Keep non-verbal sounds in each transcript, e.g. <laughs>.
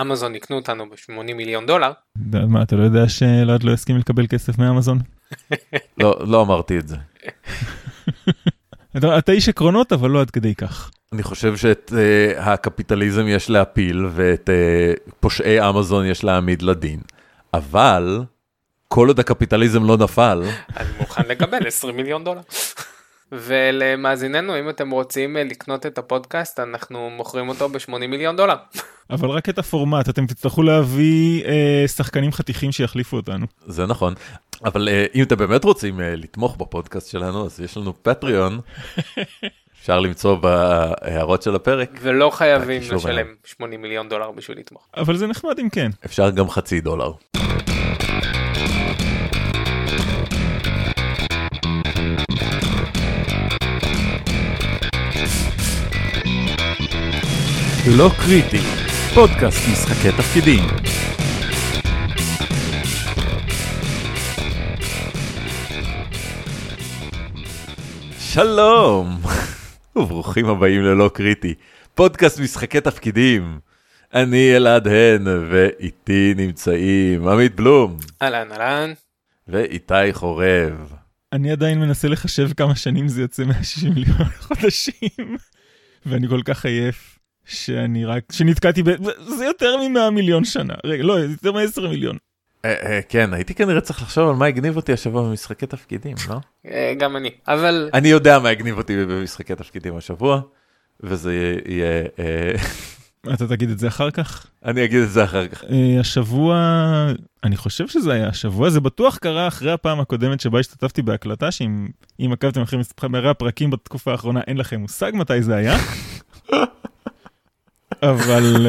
אמזון יקנו אותנו ב-80 מיליון דולר. מה אתה לא יודע שאלעד לא יסכים לקבל כסף מאמזון? <laughs> לא, לא אמרתי את זה. <laughs> אתה, אתה איש עקרונות אבל לא עד כדי כך. אני חושב שאת uh, הקפיטליזם יש להפיל ואת uh, פושעי אמזון יש להעמיד לדין, אבל כל עוד הקפיטליזם לא נפל, אני מוכן לקבל 20 מיליון דולר. <laughs> ולמאזיננו אם אתם רוצים אה, לקנות את הפודקאסט אנחנו מוכרים אותו ב-80 מיליון דולר. אבל רק את הפורמט אתם תצטרכו להביא אה, שחקנים חתיכים שיחליפו אותנו. זה נכון, אבל uh, אם אתם באמת רוצים uh, לתמוך בפודקאסט שלנו אז יש לנו פטריון. <laughs> אפשר למצוא בהערות של הפרק. ולא חייבים לשלם 80 מיליון דולר בשביל לתמוך. אבל זה נחמד אם כן. אפשר גם חצי דולר. לא קריטי, פודקאסט משחקי תפקידים. שלום וברוכים הבאים ללא קריטי, פודקאסט משחקי תפקידים. אני אלעד הן ואיתי נמצאים עמית בלום. אהלן אהלן. ואיתי חורב. אני עדיין מנסה לחשב כמה שנים זה יוצא 160 מיליון חודשים ואני כל כך עייף שאני רק שנתקעתי ב... זה יותר מ-100 מיליון שנה רגע לא יותר מ-10 מיליון. אה, אה, כן הייתי כנראה צריך לחשוב על מה הגניב אותי השבוע במשחקי תפקידים לא? אה, גם אני אבל אני יודע מה הגניב אותי במשחקי תפקידים השבוע וזה יהיה <laughs> אתה תגיד את זה אחר כך? אני אגיד את זה אחר כך. השבוע אני חושב שזה היה השבוע זה בטוח קרה אחרי הפעם הקודמת שבה השתתפתי בהקלטה שאם עקבתם אחרי מספרי הפרקים בתקופה האחרונה אין לכם מושג מתי זה היה. <laughs> אבל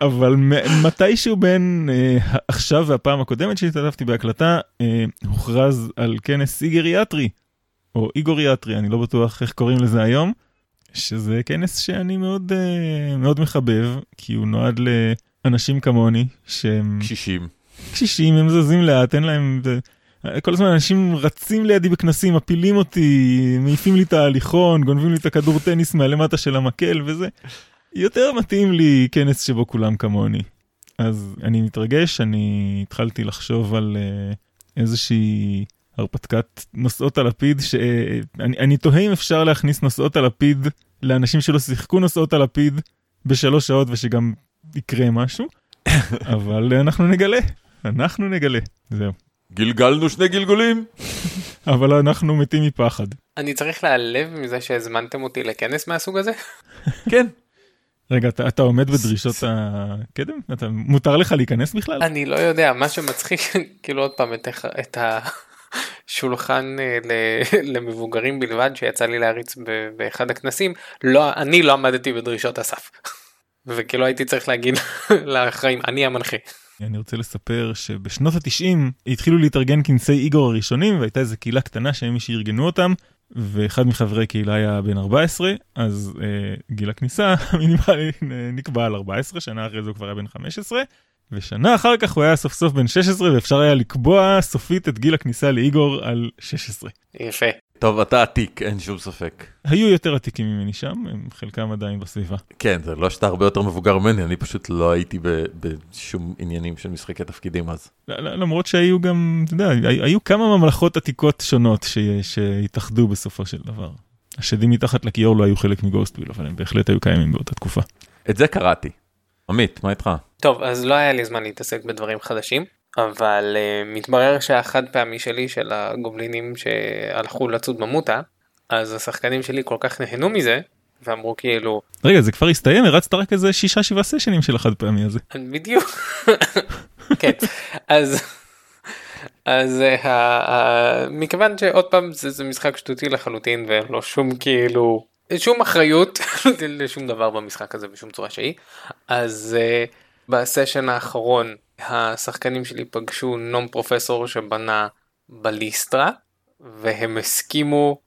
אבל מתישהו בין uh, עכשיו והפעם הקודמת שהשתתפתי בהקלטה uh, הוכרז על כנס איגריאטרי או איגוריאטרי אני לא בטוח איך קוראים לזה היום שזה כנס שאני מאוד uh, מאוד מחבב כי הוא נועד לאנשים כמוני שהם קשישים. קשישים הם זזים לאט אין להם כל הזמן אנשים רצים לידי בכנסים מפילים אותי מעיפים לי את ההליכון גונבים לי את הכדור טניס מהלמטה של המקל וזה. יותר מתאים לי כנס שבו כולם כמוני. אז אני מתרגש, אני התחלתי לחשוב על uh, איזושהי הרפתקת נושאות הלפיד, שאני אני תוהה אם אפשר להכניס נושאות הלפיד לאנשים שלא שיחקו נושאות הלפיד בשלוש שעות ושגם יקרה משהו, <laughs> אבל אנחנו נגלה, אנחנו נגלה, זהו. גלגלנו שני גלגולים. <laughs> אבל אנחנו מתים מפחד. אני צריך להיעלב מזה שהזמנתם אותי לכנס מהסוג הזה? <laughs> כן. רגע, אתה, אתה עומד בדרישות <laughs> הקדם? אתה, מותר לך להיכנס בכלל? אני לא יודע, מה שמצחיק, כאילו עוד פעם, את, את השולחן אה, למבוגרים בלבד שיצא לי להריץ באחד הכנסים, לא, אני לא עמדתי בדרישות הסף. וכאילו הייתי צריך להגיד לאחראים, אני המנחה. אני רוצה לספר שבשנות התשעים התחילו להתארגן כנסי איגור הראשונים והייתה איזה קהילה קטנה שהם מי שארגנו אותם ואחד מחברי קהילה היה בן 14 אז אה, גיל הכניסה <laughs> המינימלי נקבע על 14 שנה אחרי זה הוא כבר היה בן 15 ושנה אחר כך הוא היה סוף סוף בן 16 ואפשר היה לקבוע סופית את גיל הכניסה לאיגור על 16. יפה. טוב, אתה עתיק, אין שום ספק. היו יותר עתיקים ממני שם, הם חלקם עדיין בסביבה. כן, זה לא שאתה הרבה יותר מבוגר ממני, אני פשוט לא הייתי בשום עניינים של משחקי תפקידים אז. למרות שהיו גם, אתה יודע, היו כמה ממלכות עתיקות שונות שהתאחדו בסופו של דבר. השדים מתחת לכיור לא היו חלק מגוסטוויל, אבל הם בהחלט היו קיימים באותה תקופה. את זה קראתי. עמית, מה איתך? טוב, אז לא היה לי זמן להתעסק בדברים חדשים. אבל uh, מתברר שהחד פעמי שלי של הגובלינים שהלכו לצוד ממוטה אז השחקנים שלי כל כך נהנו מזה ואמרו כאילו רגע זה כבר הסתיים? הרצת רק איזה שישה שבעה סשנים של החד פעמי הזה. בדיוק. <laughs> כן. אז אז uh, uh, מכיוון שעוד פעם זה, זה משחק שטותי לחלוטין ולא שום כאילו שום אחריות <laughs> לשום דבר במשחק הזה בשום צורה שהיא אז uh, בסשן האחרון השחקנים שלי פגשו נום פרופסור שבנה בליסטרה והם הסכימו,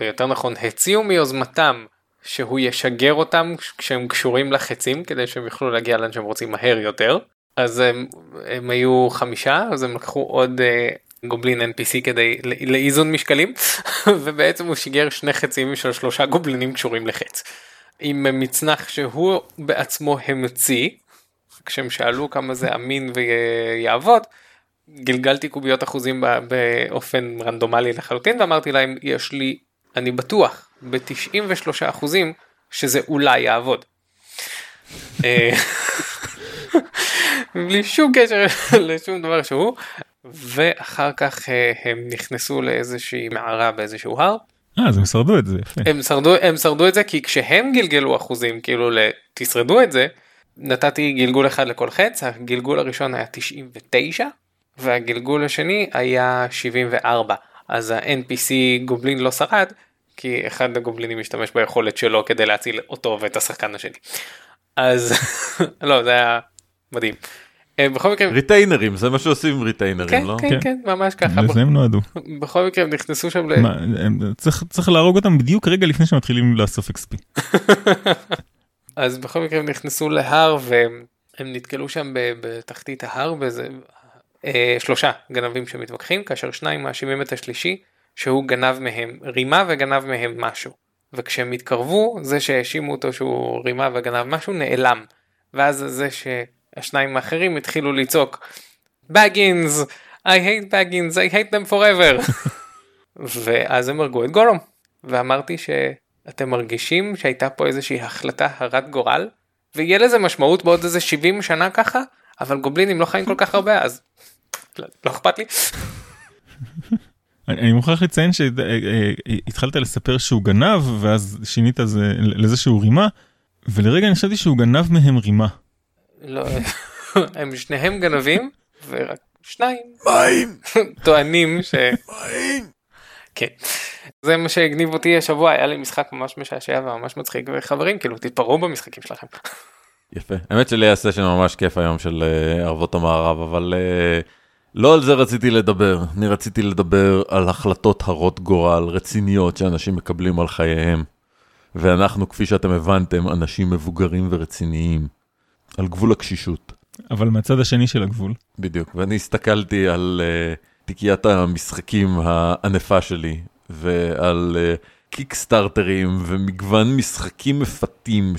או יותר נכון הציעו מיוזמתם שהוא ישגר אותם כשהם קשורים לחצים כדי שהם יוכלו להגיע לאן שהם רוצים מהר יותר. אז הם, הם היו חמישה אז הם לקחו עוד uh, גובלין NPC כדי לאיזון משקלים <laughs> ובעצם הוא שיגר שני חצים של שלושה גובלינים קשורים לחץ. עם מצנח שהוא בעצמו המציא. כשהם שאלו כמה זה אמין ויעבוד, גלגלתי קוביות אחוזים באופן רנדומלי לחלוטין ואמרתי להם יש לי אני בטוח ב-93 אחוזים שזה אולי יעבוד. אה, <laughs> בלי שום קשר לשום דבר שהוא ואחר כך אה, הם נכנסו לאיזושהי מערה באיזשהו הר. אה, אז הם שרדו את זה יפה. הם שרדו הם שרדו את זה כי כשהם גלגלו אחוזים כאילו תשרדו את זה נתתי גלגול אחד לכל חץ הגלגול הראשון היה 99 והגלגול השני היה 74 אז ה-NPC גובלין לא שרד כי אחד הגובלינים משתמש ביכולת שלו כדי להציל אותו ואת השחקן השני. אז <laughs> לא זה היה מדהים. אה, בכל מקרה ריטיינרים זה מה שעושים עם ריטיינרים כן לא? כן כן. כן ממש ככה לזה הם נועדו. בכל מקרה הם נכנסו שם ל... מה, הם- צריך- צריך להרוג אותם בדיוק רגע לפני שמתחילים לאסוף XP. <laughs> אז בכל מקרה הם נכנסו להר והם הם נתקלו שם בתחתית ההר באיזה אה, שלושה גנבים שמתווכחים כאשר שניים מאשימים את השלישי שהוא גנב מהם רימה וגנב מהם משהו. וכשהם התקרבו זה שהאשימו אותו שהוא רימה וגנב משהו נעלם. ואז זה שהשניים האחרים התחילו לצעוק בגינס I hate בגינס I hate them forever. <laughs> ואז הם הרגו את גולום. ואמרתי שאתם מרגישים שהייתה פה איזושהי החלטה הרת גורל ויהיה לזה משמעות בעוד איזה 70 שנה ככה אבל גובלינים לא חיים כל כך הרבה אז לא, לא אכפת לי. אני אני מוכרח לציין שהתחלת לספר שהוא גנב ואז שינית זה לזה שהוא רימה ולרגע אני חשבתי שהוא גנב מהם רימה. לא, הם שניהם גנבים ורק שניים מים טוענים ש... מים כן. זה מה שהגניב אותי השבוע היה לי משחק ממש משעשע וממש מצחיק וחברים כאילו תתפרעו במשחקים שלכם. יפה האמת שלי היה סשן ממש כיף היום של אה, ערבות המערב אבל אה, לא על זה רציתי לדבר אני רציתי לדבר על החלטות הרות גורל רציניות שאנשים מקבלים על חייהם. ואנחנו כפי שאתם הבנתם אנשים מבוגרים ורציניים. על גבול הקשישות. אבל מהצד השני של הגבול. בדיוק, ואני הסתכלתי על uh, תיקיית המשחקים הענפה שלי, ועל uh, קיקסטארטרים ומגוון משחקים מפתים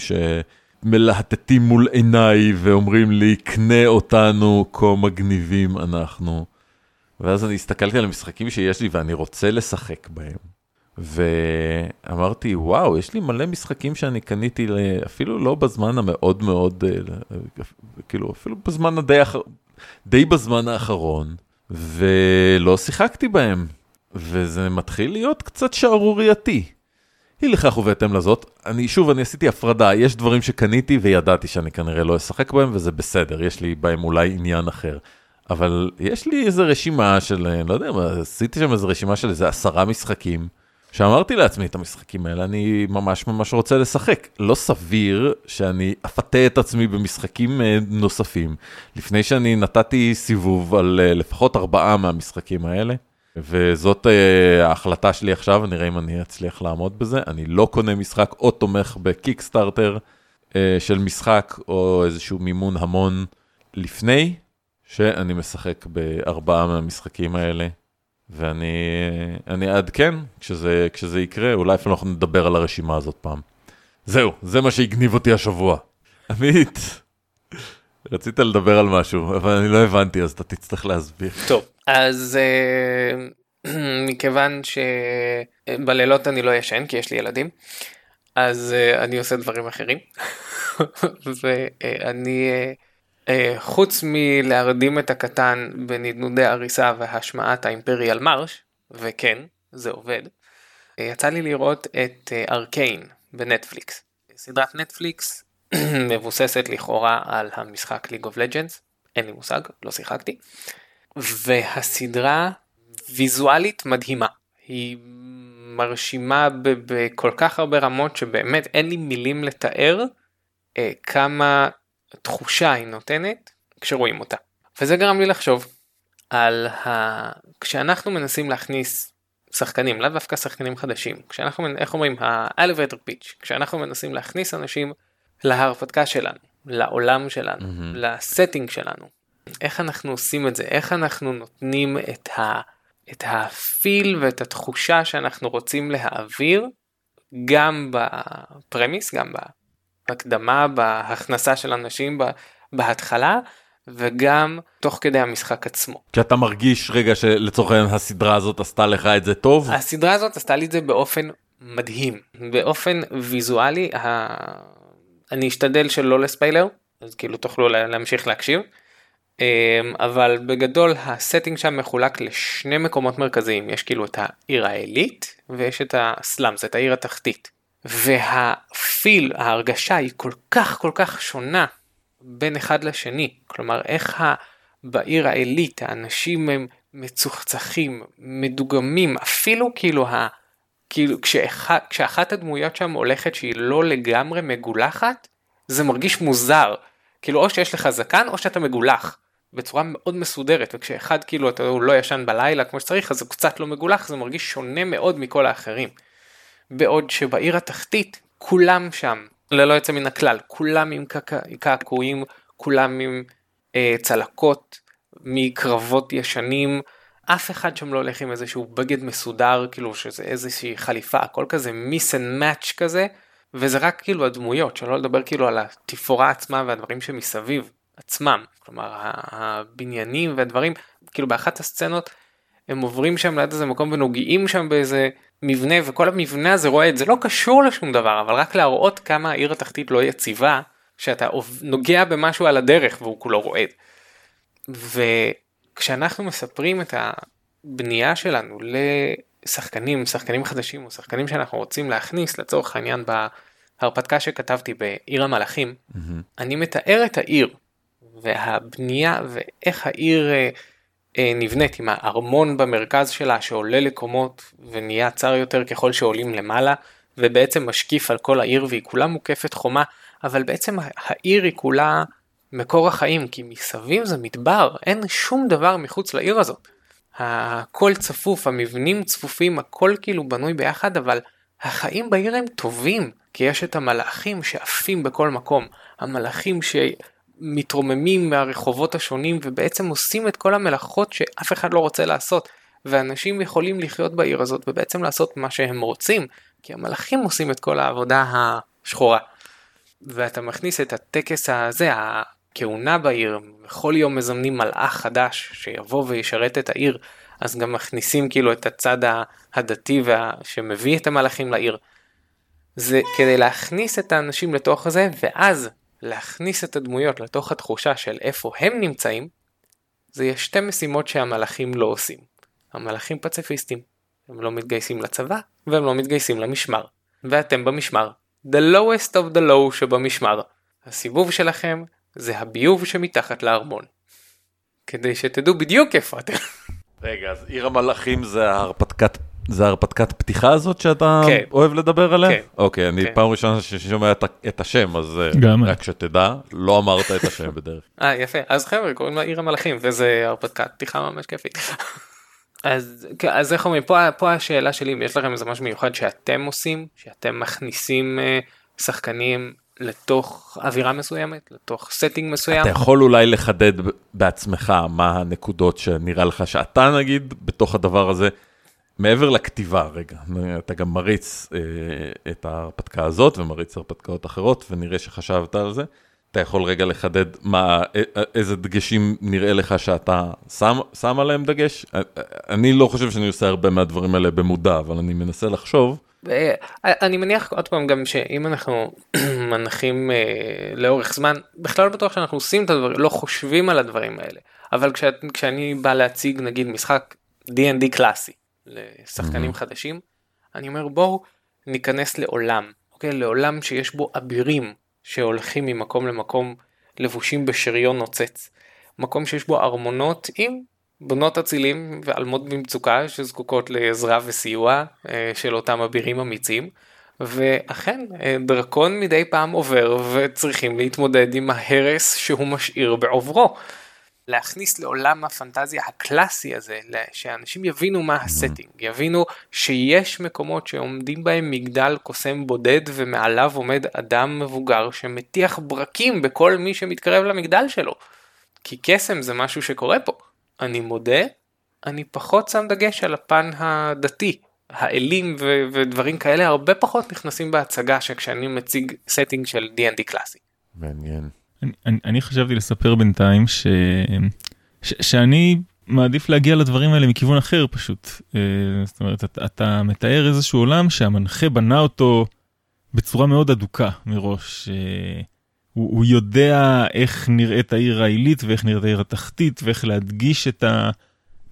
שמלהטטים מול עיניי ואומרים לי, קנה אותנו, כה מגניבים אנחנו. ואז אני הסתכלתי על המשחקים שיש לי ואני רוצה לשחק בהם. ואמרתי, וואו, יש לי מלא משחקים שאני קניתי, אפילו לא בזמן המאוד מאוד, אה, כאילו, אפילו בזמן הדי, האח- די בזמן האחרון, ולא שיחקתי בהם, וזה מתחיל להיות קצת שערורייתי. אי לכך ובהתאם לזאת, אני שוב, אני עשיתי הפרדה, יש דברים שקניתי וידעתי שאני כנראה לא אשחק בהם, וזה בסדר, יש לי בהם אולי עניין אחר. אבל יש לי איזה רשימה של, אה, לא יודע עשיתי שם איזה רשימה של איזה עשרה משחקים, שאמרתי לעצמי את המשחקים האלה, אני ממש ממש רוצה לשחק. לא סביר שאני אפתה את עצמי במשחקים אה, נוספים, לפני שאני נתתי סיבוב על אה, לפחות ארבעה מהמשחקים האלה. וזאת uh, ההחלטה שלי עכשיו, נראה אם אני אצליח לעמוד בזה. אני לא קונה משחק או תומך בקיקסטארטר uh, של משחק או איזשהו מימון המון לפני שאני משחק בארבעה מהמשחקים האלה. ואני אני אעדכן כשזה, כשזה יקרה, אולי אפילו אנחנו נדבר על הרשימה הזאת פעם. זהו, זה מה שהגניב אותי השבוע. עמית, רצית לדבר על משהו, אבל אני לא הבנתי, אז אתה תצטרך להסביר. טוב אז אה, <clears throat> מכיוון שבלילות אני לא ישן כי יש לי ילדים אז אה, אני עושה דברים אחרים <laughs> ואני אה, חוץ מלהרדים את הקטן בנדנודי עריסה והשמעת ה Imperial March וכן זה עובד יצא לי לראות את Arcane בנטפליקס סדרת נטפליקס <clears throat> מבוססת לכאורה על המשחק League of Legends אין לי מושג לא שיחקתי והסדרה ויזואלית מדהימה. היא מרשימה בכל כך הרבה רמות שבאמת אין לי מילים לתאר אה, כמה תחושה היא נותנת כשרואים אותה. וזה גרם לי לחשוב על ה... כשאנחנו מנסים להכניס שחקנים, לאו דווקא שחקנים חדשים, כשאנחנו, איך אומרים, ה-elevator pitch, כשאנחנו מנסים להכניס אנשים להרפתקה שלנו, לעולם שלנו, מהמם. לסטינג שלנו, איך אנחנו עושים את זה, איך אנחנו נותנים את, ה, את הפיל ואת התחושה שאנחנו רוצים להעביר גם ב premise, גם בהקדמה, בהכנסה של אנשים בהתחלה, וגם תוך כדי המשחק עצמו. כשאתה מרגיש רגע שלצורך העניין הסדרה הזאת עשתה לך את זה טוב? הסדרה הזאת עשתה לי את זה באופן מדהים, באופן ויזואלי. אני אשתדל שלא לספיילר, אז כאילו תוכלו להמשיך להקשיב. אמ, אבל בגדול ה setting שם מחולק לשני מקומות מרכזיים. יש כאילו את העיר העילית ויש את ה slums את העיר התחתית. והפיל ההרגשה היא כל כך כל כך שונה בין אחד לשני. כלומר איך ה... בעיר העילית האנשים הם מצוחצחים מדוגמים אפילו כאילו ה... כאילו כשאח... כשאחת הדמויות שם הולכת שהיא לא לגמרי מגולחת זה מרגיש מוזר כאילו או שיש לך זקן או שאתה מגולח. בצורה מאוד מסודרת וכשאחד כאילו אתה הוא לא ישן בלילה כמו שצריך אז הוא קצת לא מגולח זה מרגיש שונה מאוד מכל האחרים. בעוד שבעיר התחתית כולם שם ללא יוצא מן הכלל כולם עם קעקועים כולם עם אה, צלקות מקרבות ישנים אף אחד שם לא הולך עם איזשהו בגד מסודר כאילו שזה איזושהי חליפה הכל כזה מיס אנד מאץ' כזה וזה רק כאילו הדמויות שלא לדבר כאילו על התפאורה עצמה והדברים שמסביב עצמם, כלומר הבניינים והדברים, כאילו באחת הסצנות הם עוברים שם ליד איזה מקום ונוגעים שם באיזה מבנה וכל המבנה הזה רועד, זה לא קשור לשום דבר, אבל רק להראות כמה העיר התחתית לא יציבה, שאתה נוגע במשהו על הדרך והוא כולו רועד. וכשאנחנו מספרים את הבנייה שלנו לשחקנים, שחקנים חדשים או שחקנים שאנחנו רוצים להכניס לצורך העניין בהרפתקה שכתבתי בעיר המלאכים, mm-hmm. אני מתאר את העיר והבנייה ואיך העיר אה, אה, נבנית עם הארמון במרכז שלה שעולה לקומות ונהיה צר יותר ככל שעולים למעלה ובעצם משקיף על כל העיר והיא כולה מוקפת חומה אבל בעצם העיר היא כולה מקור החיים כי מסביב זה מדבר אין שום דבר מחוץ לעיר הזאת. הכל צפוף המבנים צפופים הכל כאילו בנוי ביחד אבל החיים בעיר הם טובים כי יש את המלאכים שעפים בכל מקום המלאכים ש... מתרוממים מהרחובות השונים ובעצם עושים את כל המלאכות שאף אחד לא רוצה לעשות ואנשים יכולים לחיות בעיר הזאת ובעצם לעשות מה שהם רוצים כי המלאכים עושים את כל העבודה השחורה. ואתה מכניס את הטקס הזה, הכהונה בעיר, בכל יום מזמנים מלאך חדש שיבוא וישרת את העיר, אז גם מכניסים כאילו את הצד הדתי וה... שמביא את המלאכים לעיר. זה כדי להכניס את האנשים לתוך זה ואז להכניס את הדמויות לתוך התחושה של איפה הם נמצאים, זה יש שתי משימות שהמלאכים לא עושים. המלאכים פציפיסטים, הם לא מתגייסים לצבא והם לא מתגייסים למשמר. ואתם במשמר. The lowest of the low שבמשמר. הסיבוב שלכם זה הביוב שמתחת לארמון. כדי שתדעו בדיוק איפה אתם. רגע, אז עיר המלאכים זה ההרפתקת זה הרפתקת פתיחה הזאת שאתה כן. אוהב לדבר עליה? כן. אוקיי, אני כן. פעם ראשונה ששומע את, את השם, אז אה, גם רק שתדע, לא אמרת את השם בדרך. <laughs> אה, יפה. אז חבר'ה, קוראים לה עיר המלאכים, וזה הרפתקת פתיחה ממש כיפית. <laughs> אז, אז איך אומרים, פה, פה השאלה שלי, אם יש לכם איזה משהו מיוחד שאתם עושים, שאתם מכניסים אה, שחקנים לתוך אווירה מסוימת, לתוך setting מסוים. אתה יכול אולי לחדד בעצמך מה הנקודות שנראה לך שאתה נגיד בתוך הדבר הזה. מעבר לכתיבה, רגע, אתה גם מריץ אה, את ההרפתקה הזאת ומריץ הרפתקאות אחרות, ונראה שחשבת על זה. אתה יכול רגע לחדד מה, איזה דגשים נראה לך שאתה שם, שם עליהם דגש? אה, אה, אני לא חושב שאני עושה הרבה מהדברים האלה במודע, אבל אני מנסה לחשוב. אה, אני מניח עוד פעם גם שאם אנחנו <clears throat> מנחים לאורך זמן, בכלל לא בטוח שאנחנו עושים את הדברים, לא חושבים על הדברים האלה. אבל כשאני בא להציג נגיד משחק D&D קלאסי, לשחקנים mm-hmm. חדשים, אני אומר בואו ניכנס לעולם, אוקיי? לעולם שיש בו אבירים שהולכים ממקום למקום לבושים בשריון נוצץ. מקום שיש בו ארמונות עם בנות אצילים ועלמות במצוקה שזקוקות לעזרה וסיוע אה, של אותם אבירים אמיצים. ואכן אה, דרקון מדי פעם עובר וצריכים להתמודד עם ההרס שהוא משאיר בעוברו. להכניס לעולם הפנטזיה הקלאסי הזה, שאנשים יבינו מה ה setting, יבינו שיש מקומות שעומדים בהם מגדל קוסם בודד ומעליו עומד אדם מבוגר שמטיח ברקים בכל מי שמתקרב למגדל שלו. כי קסם זה משהו שקורה פה. אני מודה, אני פחות שם דגש על הפן הדתי האלים ו- ודברים כאלה הרבה פחות נכנסים בהצגה שכשאני מציג setting של D&D קלאסי. מעניין. אני, אני, אני חשבתי לספר בינתיים ש, ש, שאני מעדיף להגיע לדברים האלה מכיוון אחר פשוט. אה, זאת אומרת, אתה, אתה מתאר איזשהו עולם שהמנחה בנה אותו בצורה מאוד אדוקה מראש. אה, הוא, הוא יודע איך נראית העיר העילית ואיך נראית העיר התחתית ואיך להדגיש את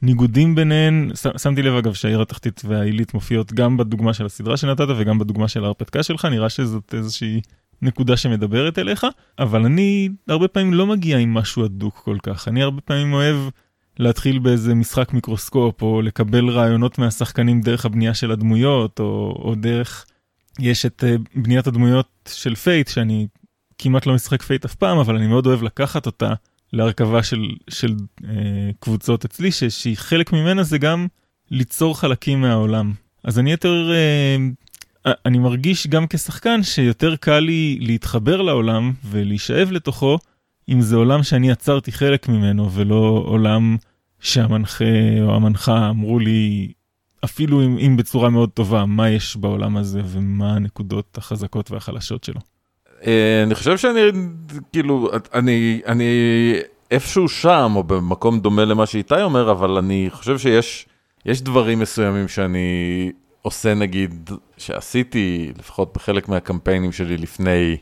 הניגודים ביניהן. שמתי לב אגב שהעיר התחתית והעילית מופיעות גם בדוגמה של הסדרה שנתת וגם בדוגמה של ההרפתקה שלך, נראה שזאת איזושהי נקודה שמדברת אליך, אבל אני הרבה פעמים לא מגיע עם משהו הדוק כל כך. אני הרבה פעמים אוהב להתחיל באיזה משחק מיקרוסקופ, או לקבל רעיונות מהשחקנים דרך הבנייה של הדמויות, או, או דרך... יש את uh, בניית הדמויות של Fate, שאני כמעט לא משחק Fate אף פעם, אבל אני מאוד אוהב לקחת אותה להרכבה של, של uh, קבוצות אצלי, ש, שהיא חלק ממנה זה גם ליצור חלקים מהעולם. אז אני יותר... Uh, אני מרגיש גם כשחקן שיותר קל לי להתחבר לעולם ולהישאב לתוכו, אם זה עולם שאני יצרתי חלק ממנו, ולא עולם שהמנחה או המנחה אמרו לי, אפילו אם, אם בצורה מאוד טובה, מה יש בעולם הזה ומה הנקודות החזקות והחלשות שלו. אה, אני חושב שאני, כאילו, אני, אני איפשהו שם, או במקום דומה למה שאיתי אומר, אבל אני חושב שיש יש דברים מסוימים שאני עושה נגיד, שעשיתי לפחות בחלק מהקמפיינים שלי לפני,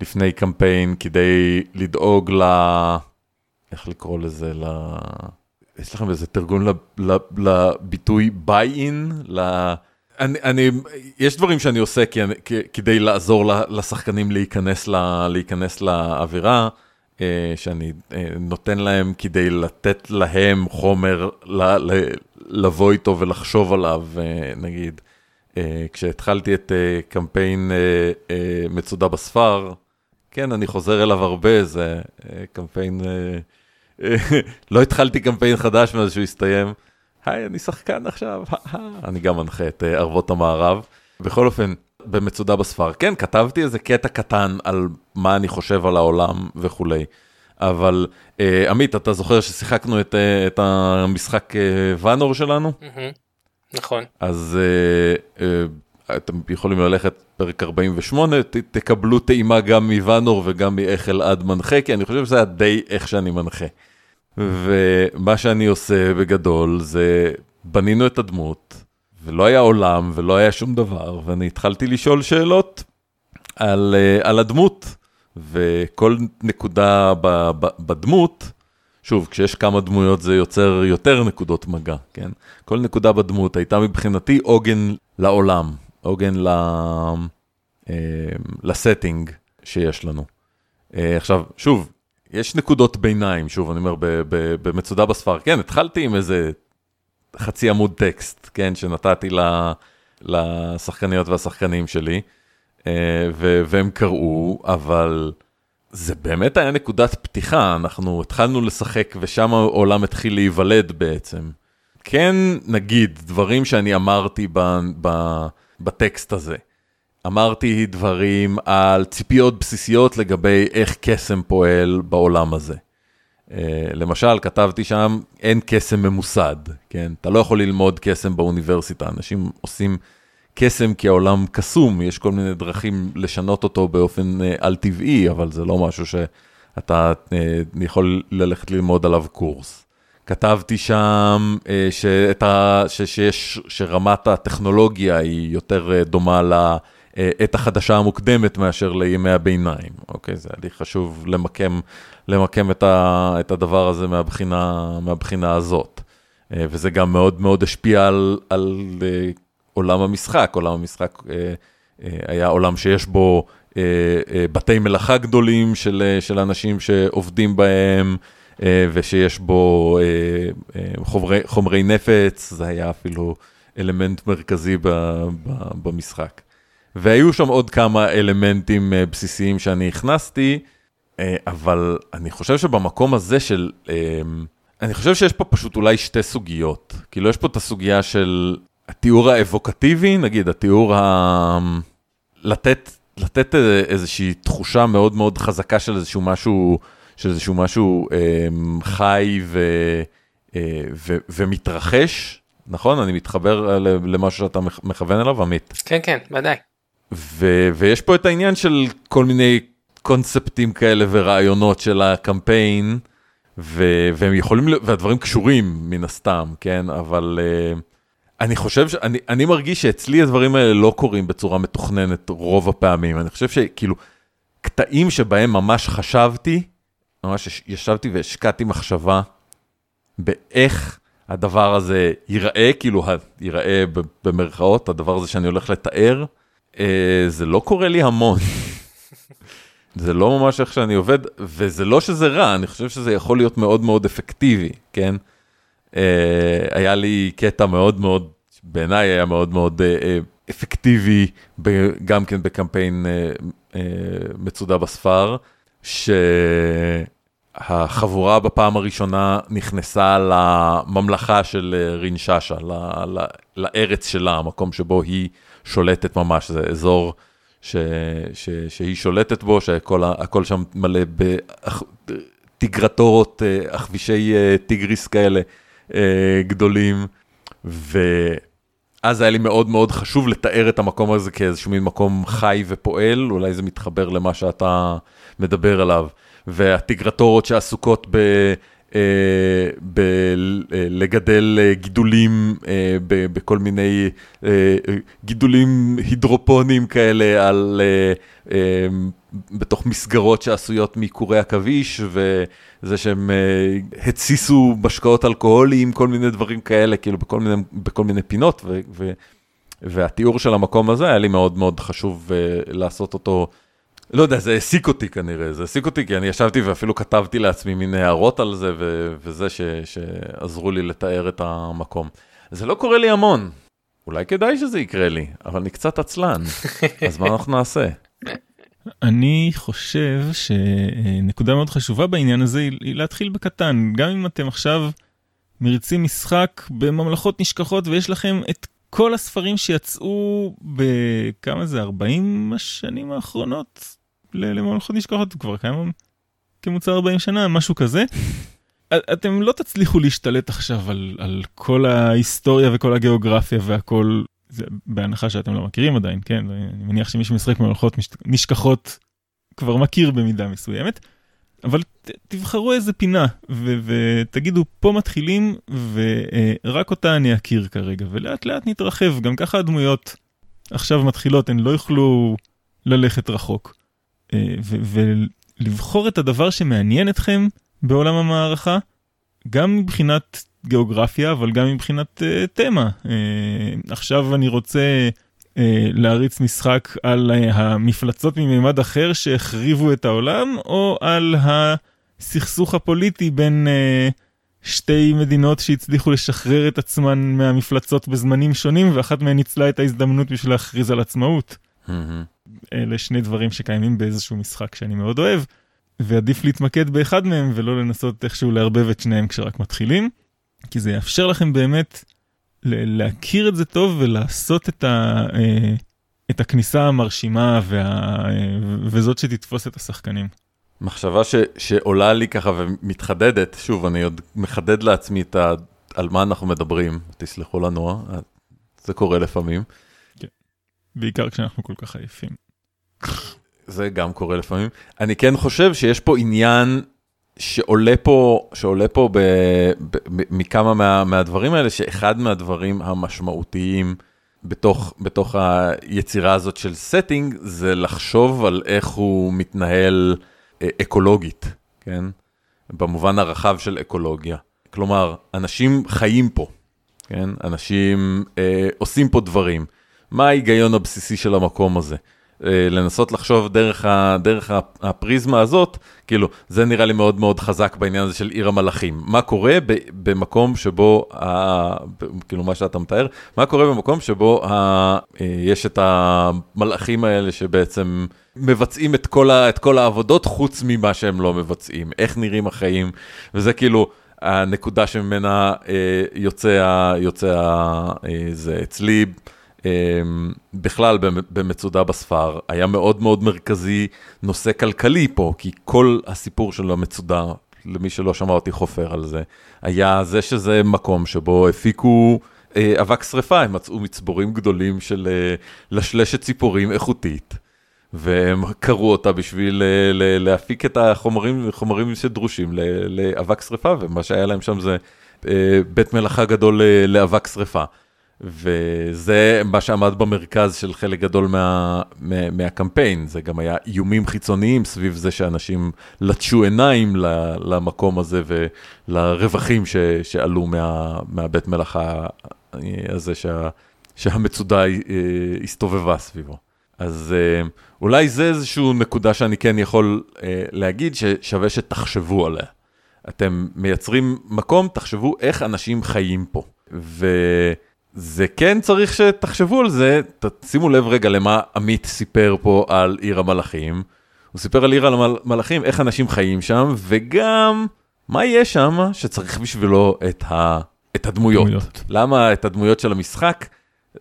לפני קמפיין, כדי לדאוג ל... איך לקרוא לזה? ל... יש לכם איזה תרגום לביטוי buy-in? ל... אני, אני, יש דברים שאני עושה כי, כדי לעזור לשחקנים להיכנס, לה, להיכנס לאווירה, אה, שאני אה, נותן להם כדי לתת להם חומר לבוא איתו ולחשוב עליו, אה, נגיד. אה, כשהתחלתי את אה, קמפיין מצודה בספר, כן, אני חוזר אליו הרבה, זה קמפיין, <laughs> לא התחלתי קמפיין חדש מאז שהוא הסתיים. היי, אני שחקן עכשיו, <laughs> אני גם מנחה את ערבות המערב. בכל אופן, במצודה בספר, כן, כתבתי איזה קטע קטן על מה אני חושב על העולם וכולי. אבל עמית, אתה זוכר ששיחקנו את, את המשחק ואנור שלנו? נכון. אז uh, uh, אתם יכולים ללכת פרק 48, ת, תקבלו טעימה גם מוואנור וגם מאיך אלעד מנחה, כי אני חושב שזה היה די איך שאני מנחה. ומה שאני עושה בגדול זה בנינו את הדמות, ולא היה עולם ולא היה שום דבר, ואני התחלתי לשאול שאלות על, uh, על הדמות, וכל נקודה ב, ב, בדמות, שוב, כשיש כמה דמויות זה יוצר יותר נקודות מגע, כן? כל נקודה בדמות הייתה מבחינתי עוגן לעולם, עוגן ל... אה, לסטינג שיש לנו. אה, עכשיו, שוב, יש נקודות ביניים, שוב, אני אומר, במצודה בספר, כן, התחלתי עם איזה חצי עמוד טקסט, כן, שנתתי לשחקניות והשחקנים שלי, אה, והם קראו, אבל... זה באמת היה נקודת פתיחה, אנחנו התחלנו לשחק ושם העולם התחיל להיוולד בעצם. כן, נגיד, דברים שאני אמרתי ב, ב, בטקסט הזה. אמרתי דברים על ציפיות בסיסיות לגבי איך קסם פועל בעולם הזה. Uh, למשל, כתבתי שם, אין קסם ממוסד, כן? אתה לא יכול ללמוד קסם באוניברסיטה, אנשים עושים קסם כי העולם קסום, יש כל מיני דרכים לשנות אותו באופן אה, על-טבעי, אבל זה לא משהו שאתה אה, יכול ללכת ללמוד עליו קורס. כתבתי שם אה, שאת שיש, שרמת הטכנולוגיה היא יותר דומה לעת החדשה המוקדמת מאשר לימי הביניים. אוקיי, זה היה לי חשוב למקם, למקם את, ה, את הדבר הזה מהבחינה, מהבחינה הזאת. וזה גם מאוד מאוד השפיע על, על עולם המשחק, עולם המשחק אה, אה, היה עולם שיש בו אה, בתי מלאכה גדולים של, של אנשים שעובדים בהם, ושיש בו חומרי, חומרי נפץ, זה היה אפילו אלמנט מרכזי במשחק. והיו שם עוד כמה אלמנטים בסיסיים שאני הכנסתי, אבל אני חושב שבמקום הזה של... אני חושב שיש פה פשוט אולי שתי סוגיות. כאילו, יש פה את הסוגיה של התיאור האבוקטיבי, נגיד, התיאור ה... לתת, לתת איזושהי תחושה מאוד מאוד חזקה של איזשהו משהו, של איזשהו משהו אה, חי ו, אה, ו, ומתרחש, נכון? אני מתחבר למשהו שאתה מכ- מכוון אליו, עמית. כן כן ודאי. ו- ויש פה את העניין של כל מיני קונספטים כאלה ורעיונות של הקמפיין, ו- והם יכולים, והדברים קשורים מן הסתם, כן? אבל uh, אני חושב, ש- אני, אני מרגיש שאצלי הדברים האלה לא קורים בצורה מתוכננת רוב הפעמים. אני חושב שכאילו, קטעים שבהם ממש חשבתי, ממש יש- ישבתי והשקעתי מחשבה באיך הדבר הזה ייראה, כאילו ייראה במרכאות, הדבר הזה שאני הולך לתאר, זה לא קורה לי המון. זה לא ממש איך שאני עובד, וזה לא שזה רע, אני חושב שזה יכול להיות מאוד מאוד אפקטיבי, כן? אה, היה לי קטע מאוד מאוד, בעיניי היה מאוד מאוד אה, אה, אפקטיבי, גם כן בקמפיין אה, אה, מצודה בספר, שהחבורה בפעם הראשונה נכנסה לממלכה של אה, ל- לארץ שלה, המקום שבו היא שולטת ממש, זה אזור ש, ש, שהיא שולטת בו, שהכל שם מלא בטיגרטורות, אה, עכבישי אה, טיגריס כאלה אה, גדולים, ואז היה לי מאוד מאוד חשוב לתאר את המקום הזה כאיזשהו מין מקום חי ופועל, אולי זה מתחבר למה שאתה מדבר עליו, והטיגרטורות שעסוקות ב... בלגדל גידולים אה, ב- בכל מיני אה, גידולים הידרופונים כאלה על, אה, אה, בתוך מסגרות שעשויות מקורי עכביש, וזה שהם אה, התסיסו משקאות אלכוהוליים, כל מיני דברים כאלה, כאילו בכל מיני, בכל מיני פינות, ו, ו, והתיאור של המקום הזה היה לי מאוד מאוד חשוב אה, לעשות אותו. לא יודע, זה העסיק אותי כנראה, זה העסיק אותי כי אני ישבתי ואפילו כתבתי לעצמי מין הערות על זה, ו- וזה ש- שעזרו לי לתאר את המקום. זה לא קורה לי המון, אולי כדאי שזה יקרה לי, אבל אני קצת עצלן, <laughs> אז מה אנחנו נעשה? אני חושב שנקודה מאוד חשובה בעניין הזה היא היא להתחיל בקטן. גם אם אתם עכשיו מריצים משחק בממלכות נשכחות ויש לכם את כל הספרים שיצאו בכמה זה 40 השנים האחרונות ל- לממלכות נשכחות כבר קיים כמוצר 40 שנה משהו כזה. <laughs> אתם לא תצליחו להשתלט עכשיו על, על כל ההיסטוריה וכל הגיאוגרפיה והכל זה בהנחה שאתם לא מכירים עדיין כן אני מניח שמי שמשחק מש- נשכחות כבר מכיר במידה מסוימת. אבל ת, תבחרו איזה פינה ו, ותגידו פה מתחילים ורק אותה אני אכיר כרגע ולאט לאט נתרחב גם ככה הדמויות עכשיו מתחילות הן לא יוכלו ללכת רחוק. אה, ולבחור את הדבר שמעניין אתכם בעולם המערכה גם מבחינת גיאוגרפיה אבל גם מבחינת uh, תמה. Uh, עכשיו אני רוצה uh, להריץ משחק על המפלצות ממימד אחר שהחריבו את העולם או על הסכסוך הפוליטי בין שתי מדינות שהצליחו לשחרר את עצמן מהמפלצות בזמנים שונים ואחת מהן ניצלה את ההזדמנות בשביל להכריז על עצמאות. אלה שני דברים שקיימים באיזשהו משחק שאני מאוד אוהב, ועדיף להתמקד באחד מהם ולא לנסות איכשהו לערבב את שניהם כשרק מתחילים, כי זה יאפשר לכם באמת להכיר את זה טוב ולעשות את, ה, אה, את הכניסה המרשימה וה, אה, וזאת שתתפוס את השחקנים. מחשבה ש, שעולה לי ככה ומתחדדת, שוב, אני עוד מחדד לעצמי את ה, על מה אנחנו מדברים, תסלחו לנו, אה? זה קורה לפעמים. בעיקר כשאנחנו כל כך עייפים. זה גם קורה לפעמים. אני כן חושב שיש פה עניין שעולה פה, שעולה פה ב, ב, ב, מכמה מה, מהדברים האלה, שאחד מהדברים המשמעותיים בתוך, בתוך היצירה הזאת של setting, זה לחשוב על איך הוא מתנהל אה, אקולוגית, כן? במובן הרחב של אקולוגיה. כלומר, אנשים חיים פה, כן? אנשים אה, עושים פה דברים. מה ההיגיון הבסיסי של המקום הזה? אה, לנסות לחשוב דרך, ה, דרך הפריזמה הזאת, כאילו, זה נראה לי מאוד מאוד חזק בעניין הזה של עיר המלאכים. מה קורה ב, במקום שבו, ה, כאילו מה שאתה מתאר, מה קורה במקום שבו ה, אה, יש את המלאכים האלה שבעצם מבצעים את כל, ה, את כל העבודות חוץ ממה שהם לא מבצעים, איך נראים החיים, וזה כאילו... הנקודה שממנה אה, יוצא, יוצא אה, זה. אצלי, בכלל במ- במצודה בספר, היה מאוד מאוד מרכזי נושא כלכלי פה, כי כל הסיפור של המצודה, למי שלא שמע אותי חופר על זה, היה זה שזה מקום שבו הפיקו אה, אבק שרפה, הם מצאו מצבורים גדולים של אה, לשלשת ציפורים איכותית, והם קרו אותה בשביל אה, להפיק את החומרים, חומרים שדרושים לאבק שרפה, ומה שהיה להם שם זה בית מלאכה גדול לאבק שרפה. וזה מה שעמד במרכז של חלק גדול מה, מה, מהקמפיין, זה גם היה איומים חיצוניים סביב זה שאנשים לטשו עיניים למקום הזה ולרווחים ש, שעלו מה, מהבית מלאכה הזה שה, שהמצודה אה, הסתובבה סביבו. אז אה, אולי זה איזושהי נקודה שאני כן יכול אה, להגיד ששווה שתחשבו עליה. אתם מייצרים מקום, תחשבו איך אנשים חיים פה. וזה כן צריך שתחשבו על זה, תשימו לב רגע למה עמית סיפר פה על עיר המלאכים. הוא סיפר על עיר המלאכים, איך אנשים חיים שם, וגם מה יש שם שצריך בשבילו את, ה, את הדמויות. דמויות. למה את הדמויות של המשחק,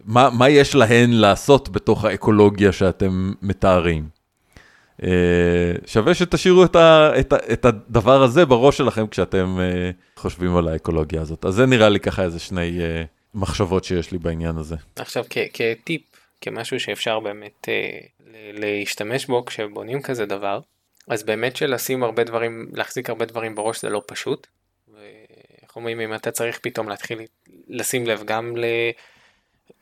מה, מה יש להן לעשות בתוך האקולוגיה שאתם מתארים. אה, שווה שתשאירו את, ה, את, ה, את הדבר הזה בראש שלכם כשאתם אה, חושבים על האקולוגיה הזאת. אז זה נראה לי ככה איזה שני אה, מחשבות שיש לי בעניין הזה. עכשיו כ- כטיפ כמשהו שאפשר באמת אה, להשתמש בו כשבונים כזה דבר אז באמת שלשים הרבה דברים להחזיק הרבה דברים בראש זה לא פשוט. ואיך אומרים אם אתה צריך פתאום להתחיל לשים לב גם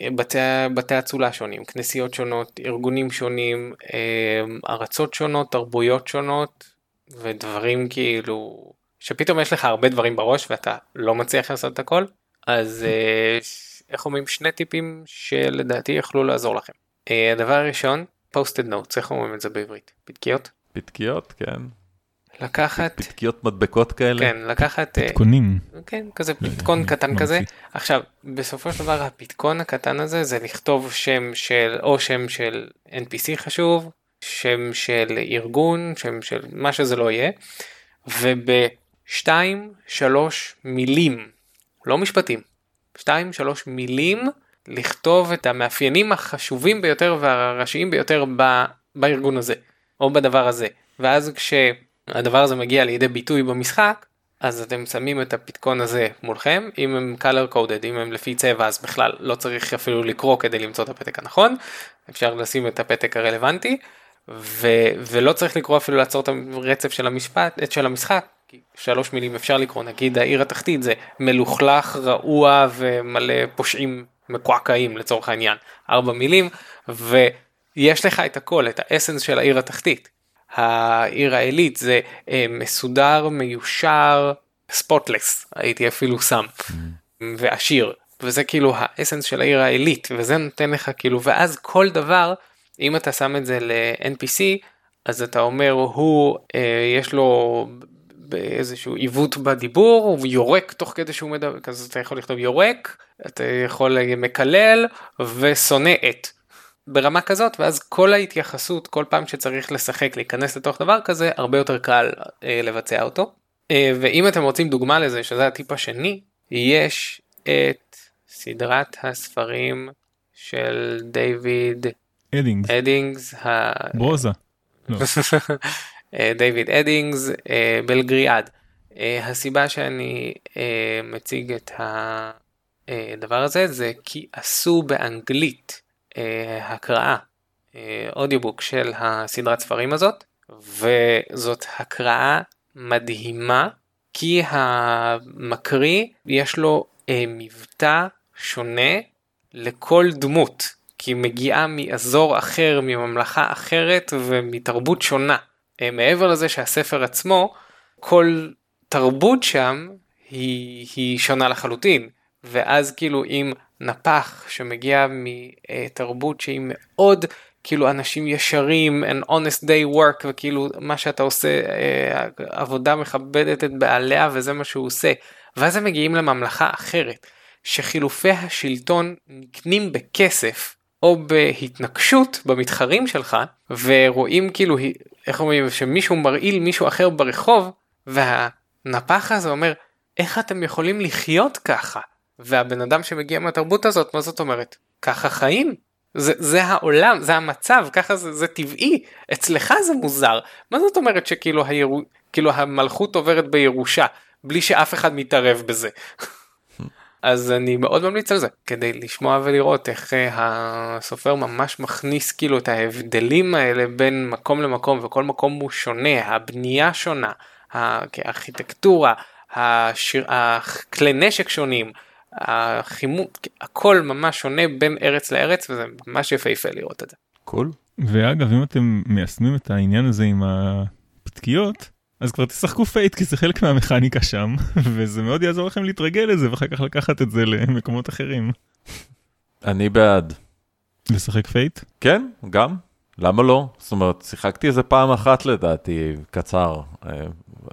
לבתי בתי אצולה שונים כנסיות שונות ארגונים שונים אה, ארצות שונות תרבויות שונות ודברים כאילו שפתאום יש לך הרבה דברים בראש ואתה לא מצליח לעשות את הכל אז אה, איך אומרים שני טיפים שלדעתי יכלו לעזור לכם. אה, הדבר הראשון posted notes איך אומרים את זה בעברית פתקיות פתקיות, כן. לקחת פתקיות מדבקות כאלה. כן לקחת אה, קונים. כן כזה פתקון קטן. כזה עכשיו בסופו של דבר הפתקון הקטן הזה זה לכתוב שם של או שם של npc חשוב שם של ארגון שם של מה שזה לא יהיה ובשתיים שלוש מילים לא משפטים. שתיים שלוש מילים לכתוב את המאפיינים החשובים ביותר והראשיים ביותר ב, בארגון הזה או בדבר הזה. ואז כשהדבר הזה מגיע לידי ביטוי במשחק אז אתם שמים את הפתקון הזה מולכם אם הם color coded אם הם לפי צבע אז בכלל לא צריך אפילו לקרוא כדי למצוא את הפתק הנכון. אפשר לשים את הפתק הרלוונטי ו, ולא צריך לקרוא אפילו לעצור את הרצף של המשפט של המשחק שלוש מילים אפשר לקרוא נגיד העיר התחתית זה מלוכלך רעוע ומלא פושעים מקועקעים לצורך העניין ארבע מילים ויש לך את הכל את האסנס של העיר התחתית. העיר העילית זה אה, מסודר מיושר ספוטלס הייתי אפילו שם ועשיר וזה כאילו האסנס של העיר העילית וזה נותן לך כאילו ואז כל דבר אם אתה שם את זה ל-NPC אז אתה אומר הוא אה, יש לו באיזשהו עיוות בדיבור הוא יורק תוך כדי שהוא מדבר אז אתה יכול לכתוב יורק אתה יכול אה, מקלל ושונא את. ברמה כזאת ואז כל ההתייחסות כל פעם שצריך לשחק להיכנס לתוך דבר כזה הרבה יותר קל אה, לבצע אותו. אה, ואם אתם רוצים דוגמה לזה שזה הטיפ השני יש את סדרת הספרים של דיוויד אדינגס. אדינגס. ה- ברוזה. לא. <laughs> אה, דיוויד אדינגס אה, Belgariad. אה, הסיבה שאני מציג את הדבר הזה זה כי עשו באנגלית אה, הקראה, אה, אודיובוק של הסדרת ספרים הזאת, וזאת הקראה מדהימה, כי המקריא יש לו מבטא שונה לכל דמות, כי מגיעה מאזור אחר, מממלכה אחרת ומתרבות שונה. אה, מעבר לזה שהספר עצמו, כל תרבות שם היא, היא שונה לחלוטין. ואז כאילו אם נפח שמגיע מתרבות שהיא מאוד כאילו אנשים ישרים and honest day work וכאילו מה שאתה עושה אה, עבודה מכבדת את בעליה וזה מה שהוא עושה ואז הם מגיעים לממלכה אחרת שחילופי השלטון נקנים בכסף או בהתנגשות במתחרים שלך ורואים כאילו איך אומרים שמישהו מרעיל מישהו אחר ברחוב והנפח הזה אומר איך אתם יכולים לחיות ככה? והבן אדם שמגיע מהתרבות הזאת מה זאת אומרת? ככה חיים? זה, זה העולם זה המצב ככה זה, זה טבעי. אצלך זה מוזר. מה זאת אומרת שכאילו הירו, כאילו המלכות עוברת בירושה בלי שאף אחד מתערב בזה. <laughs> אז אני מאוד ממליץ על זה כדי לשמוע ולראות איך אה, הסופר ממש מכניס כאילו את ההבדלים האלה בין מקום למקום וכל מקום הוא שונה הבנייה שונה הארכיטקטורה השיר, הכלי נשק שונים החימות הכל ממש שונה בין ארץ לארץ וזה ממש יפהפה לראות את זה. קול. ואגב אם אתם מיישמים את העניין הזה עם הפתקיות אז כבר תשחקו Fate כי זה חלק מהמכניקה שם <laughs> וזה מאוד יעזור לכם להתרגל לזה ואחר כך לקחת את זה למקומות אחרים. אני בעד. לשחק Fate? כן, גם. למה לא? זאת אומרת, שיחקתי איזה פעם אחת לדעתי, קצר. אה,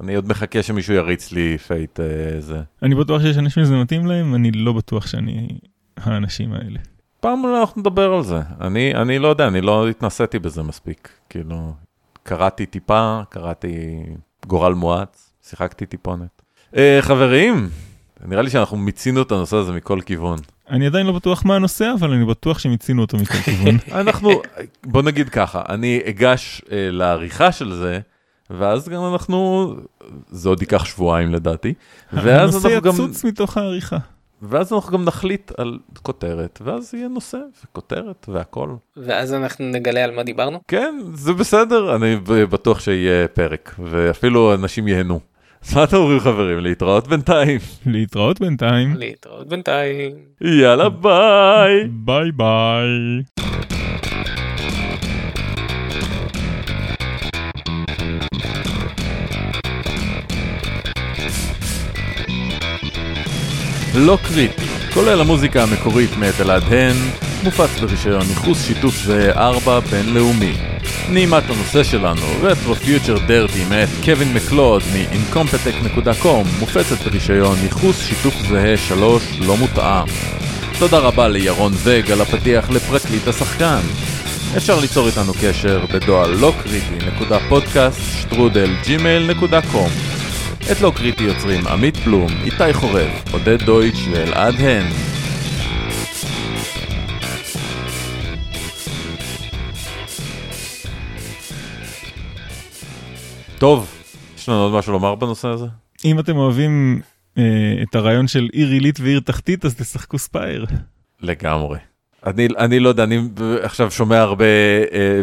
אני עוד מחכה שמישהו יריץ לי Fate איזה. אני בטוח שיש אנשים שזה מתאים להם, אני לא בטוח שאני האנשים האלה. פעם אנחנו נדבר על זה. אני, אני לא יודע, אני לא התנסיתי בזה מספיק. כאילו, קראתי טיפה, קראתי גורל מואץ, שיחקתי טיפונת. אה, חברים, נראה לי שאנחנו מיצינו את הנושא הזה מכל כיוון. אני עדיין לא בטוח מה הנושא, אבל אני בטוח שמיצינו אותו מכל כיוון. <laughs> אנחנו, בוא נגיד ככה, אני אגש אה, לעריכה של זה, ואז גם אנחנו, זה עוד ייקח שבועיים לדעתי, <laughs> ואז הנושא אנחנו גם, יצוץ מתוך העריכה. ואז אנחנו גם נחליט על כותרת, ואז יהיה נושא וכותרת והכל. ואז אנחנו נגלה על מה דיברנו. כן, זה בסדר, אני בטוח שיהיה פרק, ואפילו אנשים ייהנו. אז מה אתם אומרים חברים? להתראות בינתיים. להתראות בינתיים. להתראות בינתיים. יאללה ביי. ביי ביי. לא קריטי, כולל המוזיקה המקורית מאת אלעד הן, מופץ ברישיון ייחוס שיתוף זהה 4 בינלאומי. נעימת הנושא שלנו, RetroFuture Dirty מאת קווין מקלוד מ-incompetech.com, מופצת ברישיון ייחוס שיתוף זהה 3 לא מותאם. תודה רבה לירון זג על הפתיח לפרקליט השחקן. אפשר ליצור איתנו קשר בדואל לא קריטי נקודה פודקאסט שטרודל Gmail נקודה קום. את לא קריטי יוצרים עמית בלום, איתי חורב, עודד דויטש ואלעד הן. טוב, יש לנו עוד משהו לומר בנושא הזה? אם אתם אוהבים אה, את הרעיון של עיר עילית ועיר תחתית, אז תשחקו ספייר. לגמרי. אני, אני לא יודע, אני עכשיו שומע הרבה אה,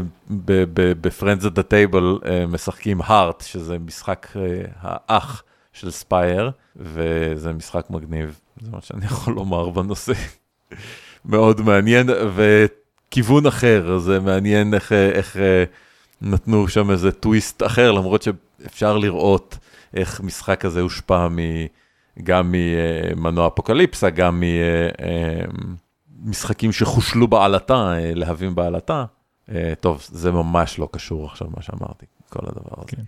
ב-Friends at the Table אה, משחקים הארט, שזה משחק אה, האח של ספייר, וזה משחק מגניב, זה מה שאני יכול לומר בנושא. מאוד מעניין, וכיוון אחר, זה מעניין איך, איך נתנו שם איזה טוויסט אחר, למרות שאפשר לראות איך משחק הזה הושפע מ, גם ממנוע אפוקליפסה, גם ממשחקים שחושלו בעלתה, אה, להבים בעלתה. טוב, זה ממש לא קשור עכשיו מה שאמרתי, כל הדבר הזה. כן.